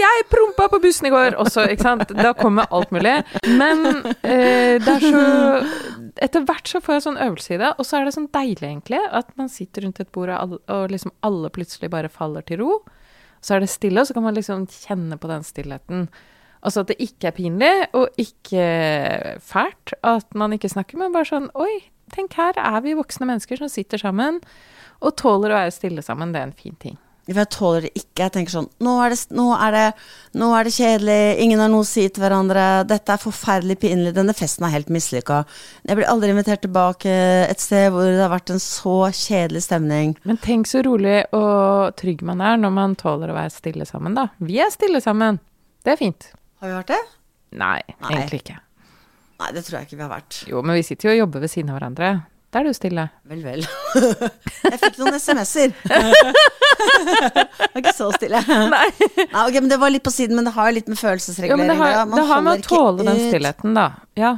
Jeg prompa på bussen i går!' Også, ikke sant. Da kommer alt mulig. Men eh, det er så Etter hvert så får jeg sånn øvelse i det, og så er det sånn deilig, egentlig, at man sitter rundt et bord, og og liksom alle plutselig bare faller til ro. Så er det stille, og så kan man liksom kjenne på den stillheten. Altså at det ikke er pinlig, og ikke fælt at man ikke snakker, men bare sånn Oi, tenk her er vi voksne mennesker som sitter sammen og tåler å være stille sammen. Det er en fin ting. For jeg tåler det ikke. Jeg tenker sånn nå er, det, nå, er det, nå er det kjedelig, ingen har noe å si til hverandre, dette er forferdelig pinlig, denne festen er helt mislykka. Jeg blir aldri invitert tilbake et sted hvor det har vært en så kjedelig stemning. Men tenk så rolig og trygg man er når man tåler å være stille sammen, da. Vi er stille sammen. Det er fint. Har vi vært det? Nei, Nei. egentlig ikke. Nei, det tror jeg ikke vi har vært. Jo, men vi sitter jo og jobber ved siden av hverandre. Da er du stille. Vel, vel. Jeg fikk noen SMS-er. Det var ikke så stille. Nei. Nei, ok, men Det var litt på siden, men det har litt med følelsesregulering det har, å gjøre. Man det har med å tåle den stillheten, da. Ja.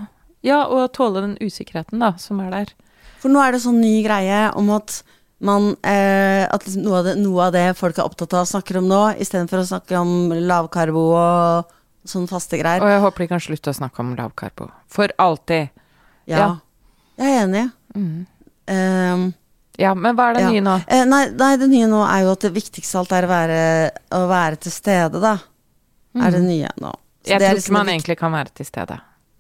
ja, og tåle den usikkerheten, da, som er der. For nå er det sånn ny greie om at man eh, At liksom noe, av det, noe av det folk er opptatt av, snakker om nå, istedenfor å snakke om lavkarbo og sånne faste greier. Og jeg håper de kan slutte å snakke om lavkarbo. For alltid. Ja. ja. Jeg er enig. Mm. Ehm, Ja, men hva er det ja. nye nå? Eh, nei, nei, det nye nå er jo at det viktigste alt er å være, å være til stede, da. Er det nye nå. Så Mm. Jeg det tror liksom ikke man det egentlig kan være til stede.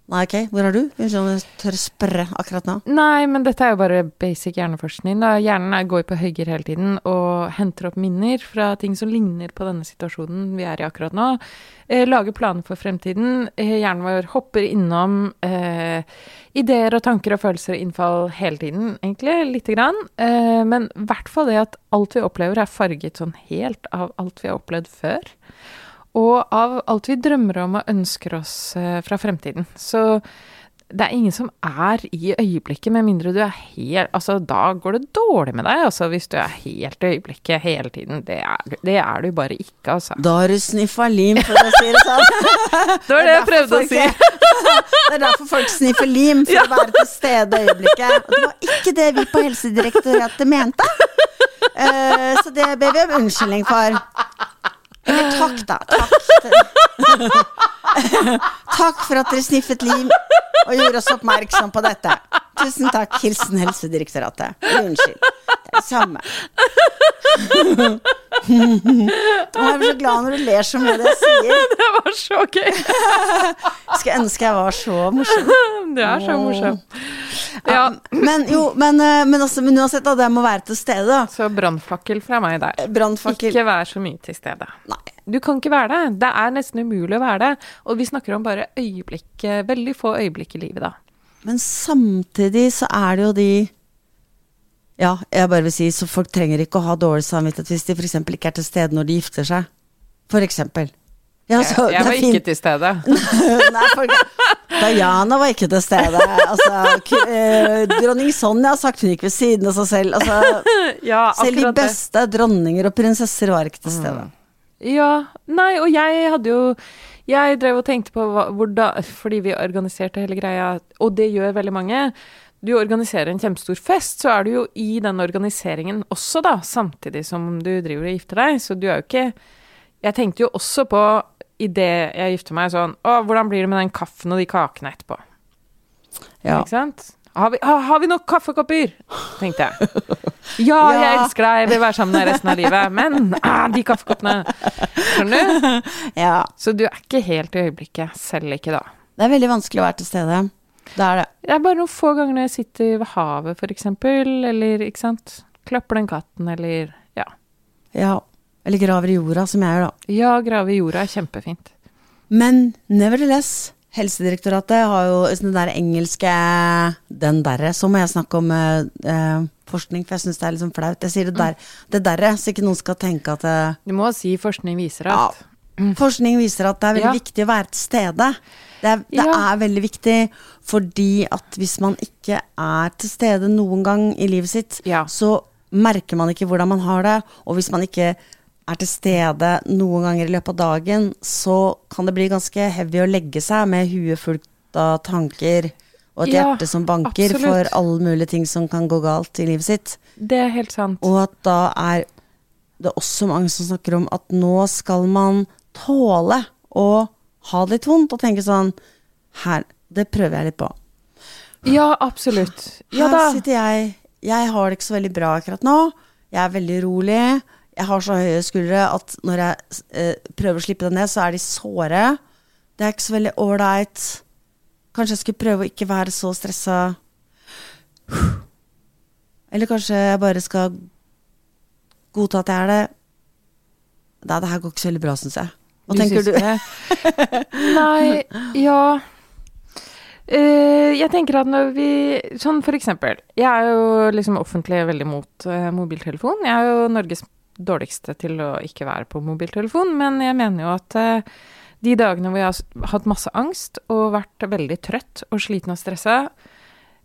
Nei, ok. Hvor er du? Unnskyld om jeg tør spørre akkurat nå. Nei, men dette er jo bare basic hjerneforskning. Da. Hjernen er, går på høygir hele tiden og henter opp minner fra ting som ligner på denne situasjonen vi er i akkurat nå. Eh, lager planer for fremtiden. Eh, hjernen vår hopper innom eh, ideer og tanker og følelser og innfall hele tiden, egentlig. Lite grann. Eh, men i hvert fall det at alt vi opplever, er farget sånn helt av alt vi har opplevd før. Og av alt vi drømmer om og ønsker oss eh, fra fremtiden. Så det er ingen som er i øyeblikket, med mindre du er helt Altså, da går det dårlig med deg, altså, hvis du er helt i øyeblikket hele tiden. Det er, det er du bare ikke, altså. Da har du sniffa lim, for å si det sånn. Det var det jeg prøvde å si. Det er derfor folk sniffer lim, for å være til stede i øyeblikket. Og det var ikke det vi på Helsedirektoratet mente. Uh, så det ber vi om unnskyldning for. Eller takk, da. Takk. takk for at dere sniffet lim og gjorde oss oppmerksom på dette. Tusen takk. Hilsen Helsedirektoratet. Unnskyld. Det er det samme. Jeg blir så glad når du ler så mye av det jeg sier. Det var så gøy! Skulle ønske jeg var så morsom. Du er så morsomt. Ja, Men jo, men, eh, men, altså, men uansett, da, det må være til stede. da. så brannfakkel fra meg der. Brandfakkel. Ikke vær så mye til stede. Nei. Du kan ikke være det. Det er nesten umulig å være det. Og vi snakker om bare øyeblikk, veldig få øyeblikk i livet, da. Men samtidig så er det jo de Ja, jeg bare vil si, så folk trenger ikke å ha dårlig samvittighet hvis de f.eks. ikke er til stede når de gifter seg. For eksempel. Ja, så, Jeg, jeg var ikke til stede. Nei, for Diana var ikke til stede. Altså, eh, dronning Sonja har sagt hun gikk ved siden av seg selv. Altså, Ja, selv de beste det. dronninger og prinsesser var ikke til stede. Ja, nei, og jeg hadde jo Jeg drev og tenkte på hva, hvordan Fordi vi organiserte hele greia, og det gjør veldig mange. du organiserer en kjempestor fest, så er du jo i den organiseringen også, da, samtidig som du driver og gifter deg. Så du er jo ikke Jeg tenkte jo også på idet jeg gifter meg, sånn Å, hvordan blir det med den kaffen og de kakene etterpå? Ja. Ikke sant? Har vi, har, vi nok kaffekopper? tenkte jeg. Ja, jeg elsker deg, jeg vil være sammen med deg resten av livet. Men ah, de kaffekoppene Skjønner du? ja. Så du er ikke helt i øyeblikket, selv ikke da. Det er veldig vanskelig å være til stede. Det er det. Det er bare noen få ganger når jeg sitter ved havet, for eksempel, eller ikke sant, klapper den katten, eller ja. Ja. Eller graver i jorda, som jeg gjør, da. Ja, grave i jorda er kjempefint. Men nevertheless, Helsedirektoratet har jo den der engelske Den derre. Så må jeg snakke om eh, eh, forskning, for jeg syns det er litt sånn flaut. Jeg sier det der, det derre, så ikke noen skal tenke at det, Du må si forskning viser Ja. at Forskning viser at det er veldig Ja. viktig å være til stede. Det er, det Ja. er veldig viktig fordi at hvis man ikke er til stede noen gang i livet sitt, Ja. så merker man ikke hvordan man har det. Og hvis man ikke er til stede noen ganger i løpet av dagen, så kan det bli ganske heavy å legge seg med huet fullt av tanker og et Ja, hjerte som banker absolutt. for alle mulige ting som kan gå galt i livet sitt. Det er helt sant. Og at da er det også mange som snakker om at nå skal man tåle å ha det litt vondt, og tenke sånn Her, det prøver jeg litt på. Ja, absolutt. Ja Her sitter jeg, jeg har det ikke så veldig bra akkurat nå. Jeg er veldig rolig. Jeg har så høye skuldre at når jeg eh, prøver å slippe det ned, så er de såre. Det er ikke så veldig ålreit. Kanskje jeg skulle prøve å ikke være så stressa. Eller kanskje jeg bare skal godta at jeg er det. Nei, det her går ikke så veldig bra, syns jeg. Hva Du tenker du? Nei, ja uh, Jeg tenker at når vi Sånn for eksempel. Jeg er jo liksom offentlig veldig mot uh, mobiltelefon. Jeg er jo Norges dårligste til å ikke være på mobiltelefon, men jeg mener jo at eh, de dagene hvor jeg har hatt masse angst og vært veldig trøtt og sliten og stressa,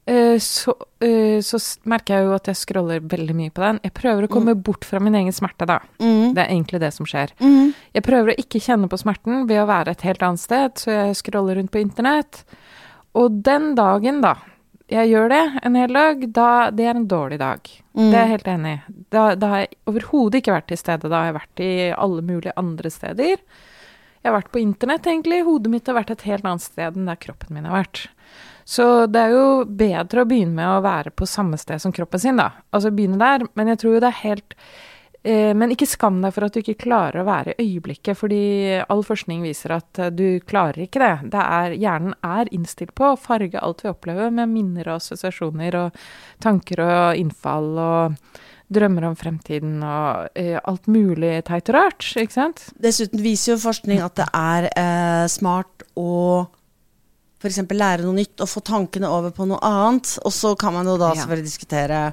eh, så, eh, så merker jeg jo at jeg scroller veldig mye på den. Jeg prøver å komme bort fra min egen smerte, da. Mm. Det er egentlig det som skjer. Mm. Jeg prøver å ikke kjenne på smerten ved å være et helt annet sted, så jeg scroller rundt på internett. Og den dagen, da, jeg gjør det en hel dag, da, det er en dårlig dag. Mm. Det er jeg helt enig i. Da, da har jeg overhodet ikke vært til stede. Da har jeg vært i alle mulige andre steder. Jeg har vært på internett, egentlig. Hodet mitt har vært et helt annet sted enn der kroppen min har vært. Så det er jo bedre å begynne med å være på samme sted som kroppen sin, da. Altså begynne der. Men jeg tror jo det er helt Men ikke skam deg for at du ikke klarer å være i øyeblikket, fordi all forskning viser at eh, du klarer ikke det. det er, hjernen er innstilt på å farge alt vi opplever med minner og assosiasjoner og tanker og innfall og drømmer om fremtiden og eh, alt mulig teit og rart, ikke sant? Dessuten viser jo forskning at det er eh, smart å f.eks. lære noe nytt og få tankene over på noe annet. Og så kan man jo da Ja. selvfølgelig diskutere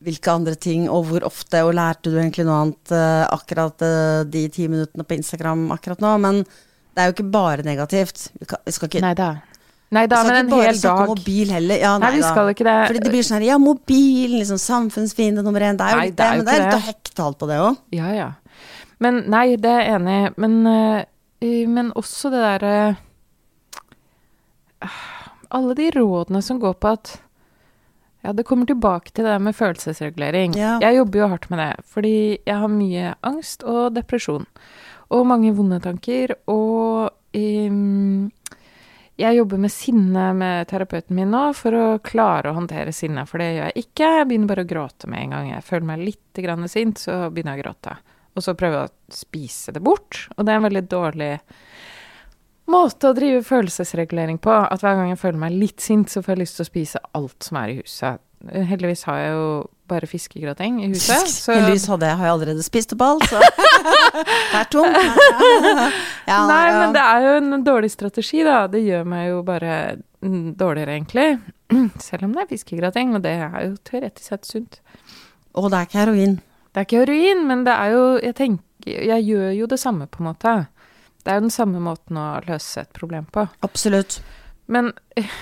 hvilke andre ting, og hvor ofte, og lærte du egentlig noe annet eh, akkurat eh, de ti minuttene på Instagram akkurat nå? Men det er jo ikke bare negativt. Vi, kan, vi skal ikke, Nei da. Nei vi da, skal men ikke en bare hel snakke dag om mobil heller. Ja, Nei, nei, vi da. skal ikke det. Fordi det blir sånn her, ja, mobilen, liksom samfunnsfiende nummer én. Det er jo Nei, det det, er jo men det er litt alt på det òg. Ja, ja. Men nei, det er jeg enig i. Men, eh, men også det derre Alle de rådene som går på at Ja, det kommer tilbake til det med følelsesregulering. Ja. Jeg jobber jo hardt med det, fordi jeg har mye angst og depresjon. Og mange vonde tanker. Og um, jeg jobber med sinne med terapeuten min nå for å klare å håndtere sinne, for det gjør jeg ikke. Jeg begynner bare å gråte med en gang jeg føler meg litt grann sint, så begynner jeg å gråte. Og så prøver jeg å spise det bort, og det er en veldig dårlig måte å drive følelsesregulering på. At hver gang jeg føler meg litt sint, så får jeg lyst til å spise alt som er i huset. Heldigvis har jeg jo bare fiskegrateng i huset. Så Heldigvis hadde jeg, har jeg allerede spist opp alt, så det er tomt. Ja, Nei, ja. men det er jo en dårlig strategi, da. Det gjør meg jo bare dårligere, egentlig. Selv om det er fiskegrateng, og det er jo teoretisk sett sunt. Og det er ikke heroin. Det er ikke heroin, men det er jo Jeg tenker Jeg gjør jo det samme, på en måte. Det er jo den samme måten å løse et problem på. Absolutt. Men øh,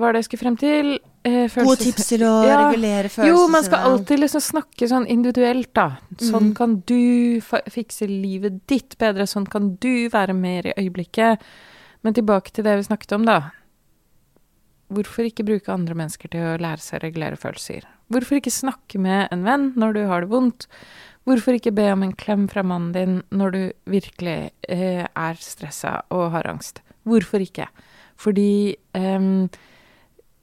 Hva er det jeg skulle frem til? Eh, Gode tips til å Ja. regulere følelser. Jo, man skal alltid liksom snakke sånn individuelt, da. Sånn mm. kan du fikse livet ditt bedre, sånn kan du være mer i øyeblikket. Men tilbake til det vi snakket om, da. hvorfor ikke bruke andre mennesker til å lære seg å regulere følelser? Hvorfor ikke snakke med en venn når du har det vondt? Hvorfor ikke be om en klem fra mannen din når du virkelig eh, er stressa og har angst? Hvorfor ikke? Fordi eh,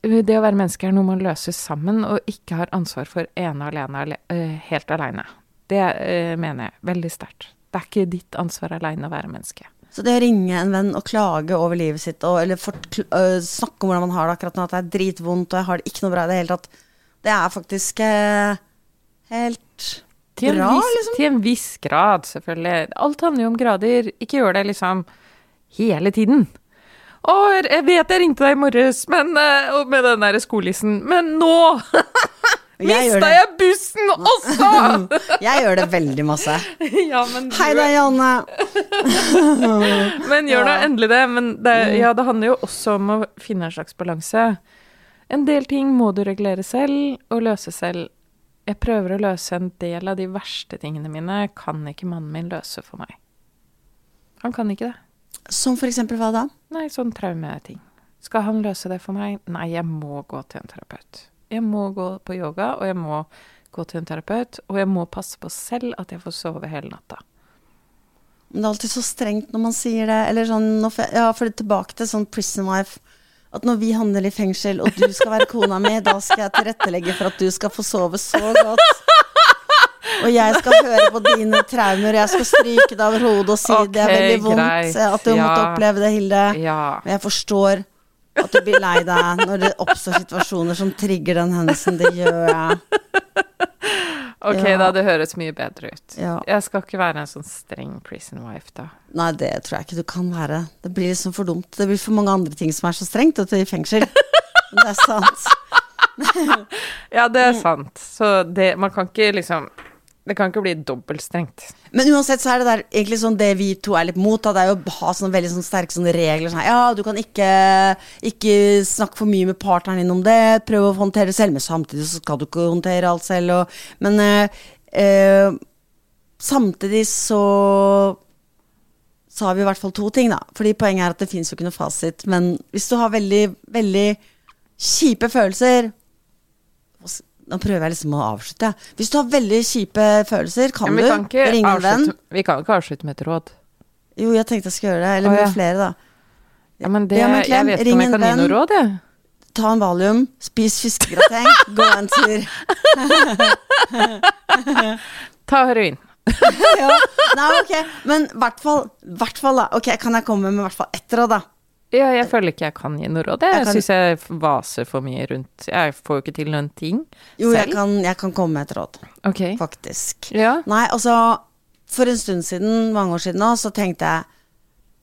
det å være menneske er noe man løser sammen, og ikke har ansvar for ene og alene, uh, helt aleine. Det uh, mener jeg veldig sterkt. Det er ikke ditt ansvar aleine å være menneske. Så det å ringe en venn og klage over livet sitt, og, eller uh, snakke om hvordan man har det akkurat nå, at det er dritvondt og jeg har det ikke noe bra i det hele tatt, det er faktisk helt til bra, viss, liksom. Til en viss grad, selvfølgelig. Alt handler jo om grader. Ikke gjør det liksom hele tiden. Å, jeg vet jeg ringte deg i morges men, uh, med den der skolissen, men nå mista jeg bussen også! jeg gjør det veldig masse. ja, men Hei da, Janne. men gjør da endelig det. Men det, ja, det handler jo også om å finne en slags balanse. En del ting må du regulere selv og løse selv. Jeg prøver å løse en del av de verste tingene mine, kan ikke mannen min løse for meg. Han kan ikke det. Som for eksempel hva da? Nei, sånn traumeting. Skal han løse det for meg? Nei, jeg må gå til en terapeut. Jeg må gå på yoga, og jeg må gå til en terapeut. Og jeg må passe på selv at jeg får sove hele natta. Men det er alltid så strengt når man sier det. Eller sånn, ja, for tilbake til sånn prison wife. At når vi handler i fengsel, og du skal være kona mi, da skal jeg tilrettelegge for at du skal få sove så godt. Og jeg skal høre på dine traumer, jeg skal stryke deg over hodet og si okay, det er veldig vondt greit. at du ja. måtte oppleve det, Hilde. Ja. Men jeg forstår at du blir lei deg når det oppstår situasjoner som trigger den hendelsen. Det gjør jeg. Ok, ja. da. Det høres mye bedre ut. Ja. Jeg skal ikke være en sånn streng prison wife, da. Nei, det tror jeg ikke du kan være. Det blir liksom for dumt. Det blir for mange andre ting som er så strengt, vet du, i fengsel. Men det er sant. ja, det er sant. Så det Man kan ikke liksom det kan ikke bli dobbeltstrengt. Men uansett så er det der egentlig sånn det vi to er litt mot, da, det er jo å ha sånne veldig sånne sterke sånne regler. Sånn, ja, du kan ikke, ikke snakke for mye med partneren din om det. Prøv å håndtere det selv, men samtidig så skal du ikke håndtere alt selv. Og, men øh, øh, samtidig så så har vi i hvert fall to ting, da. Fordi poenget er at det fins jo ikke noe fasit. Men hvis du har veldig, veldig kjipe følelser nå prøver jeg liksom å avslutte. Hvis du har veldig kjipe følelser, kan, ja, du ringe en venn. Vi kan ikke avslutte med et råd. Jo, jeg tenkte jeg skulle gjøre det. Eller med oh, ja. flere, da. Ja, men det, klem, jeg vet ikke om jeg kan gi noe råd, jeg. Ta en valium, spis fiskegrateng, gå en tur. Ta heroin. ja. Nei, ok. Men i hvert fall, da. Ok, kan jeg komme med hvert fall ett råd, da? Ja, jeg føler ikke jeg kan gi noe råd. Jeg, jeg kan... syns jeg vaser for mye rundt Jeg får jo ikke til noen ting jo, selv. Jo, jeg kan, jeg kan komme med et råd. okay. Faktisk. Ja. Nei, altså For en stund siden, mange år siden nå, så tenkte jeg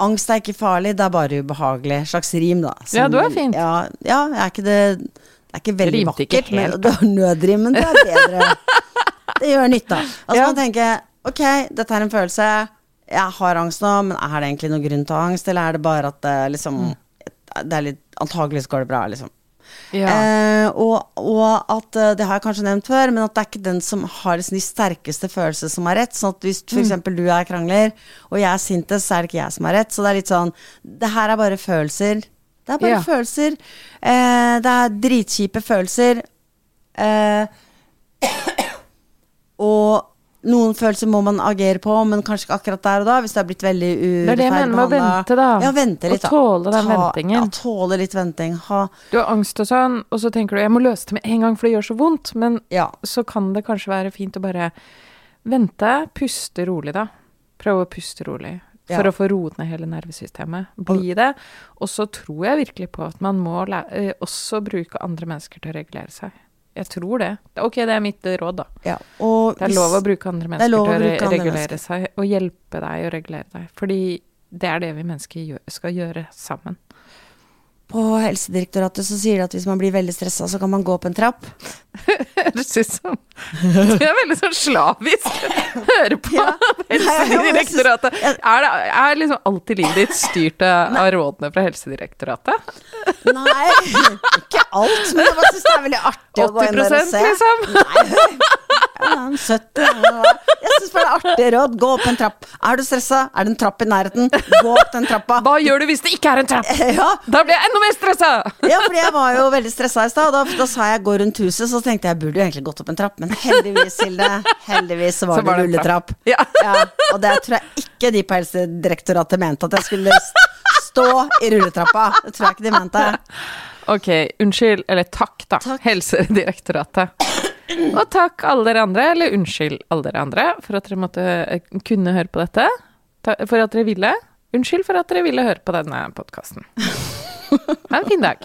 Angst er ikke farlig, det er bare ubehagelig. Slags rim, da. Som, ja, du er fint. Ja, ja er ikke det Det er ikke veldig Rimte vakkert, ikke helt, men nødrimen, det er bedre. det gjør nytta. Altså ja. man tenker Ok, dette er en følelse jeg har angst nå, men er det egentlig noen grunn til å ha angst, eller er det bare at det liksom mm. Det er litt Antakeligvis går det bra, liksom. Ja. Eh, og, og, at eh, Det har jeg kanskje nevnt før, men at det er ikke den som har liksom de sterkeste følelser, som har rett. Sånn at hvis f.eks. Mm. du er krangler, og jeg er sint, så er det ikke jeg som har rett. Så det er litt sånn Det her er bare følelser. Det er bare ja. følelser. Eh, det er dritkjipe følelser. Eh, og noen følelser må man agere på, men kanskje ikke akkurat der og da. Hvis det har blitt veldig urettferdig Det er det jeg mener med å vente, da. Ja, vente litt, da. Og tåle den Ta, ventingen. Ja, tåle litt venting. Ha. Du har angst og sånn, og så tenker du jeg må løse det med en gang, for det gjør så vondt. Men ja. så kan det kanskje være fint å bare vente, puste rolig, da. Prøve å puste rolig. For ja. å få roet ned hele nervesystemet. Bli det. Og så tror jeg virkelig på at man må eh, også bruke andre mennesker til å regulere seg. Jeg tror det. Ok, det er mitt råd, da. Ja, det er lov å bruke andre mennesker til å regulere seg, og hjelpe deg å regulere deg. Fordi det er det vi mennesker skal gjøre sammen. På Helsedirektoratet så sier de at hvis man blir veldig stressa, så kan man gå opp en trapp. Høres ut som Du er veldig sånn slavisk. Hører på ja. Helsedirektoratet. Er, det, er liksom alltid livet ditt styrt av rådene fra Helsedirektoratet? Nei, ikke alt, men jeg syns det er veldig artig å gå inn der og se. 80 liksom? Nei. Ja, 70. Jeg syns bare det er artig råd. Gå opp en trapp. Er du stressa? Er det en trapp i nærheten? Gå opp den trappa. Hva gjør du hvis det ikke er en trapp? Ja, Da blir jeg enda mer stressa! ja, fordi jeg var jo veldig stressa i stad. Da, da sa jeg 'gå rundt huset', så tenkte jeg jeg burde jo egentlig gått opp en trapp. Men heldigvis, Hilde, heldigvis så var Så var det rulletrapp. Ja. Ja, og det tror jeg ikke de på Helsedirektoratet mente, at jeg skulle stå i rulletrappa. Det tror jeg ikke de mente. Ok, unnskyld, eller takk, da. Takk. Helsedirektoratet. Og takk alle dere andre, eller unnskyld alle dere andre, for at dere måtte eh, kunne høre på dette. For at dere ville. Unnskyld for at dere ville høre på denne podkasten. Ha en fin dag.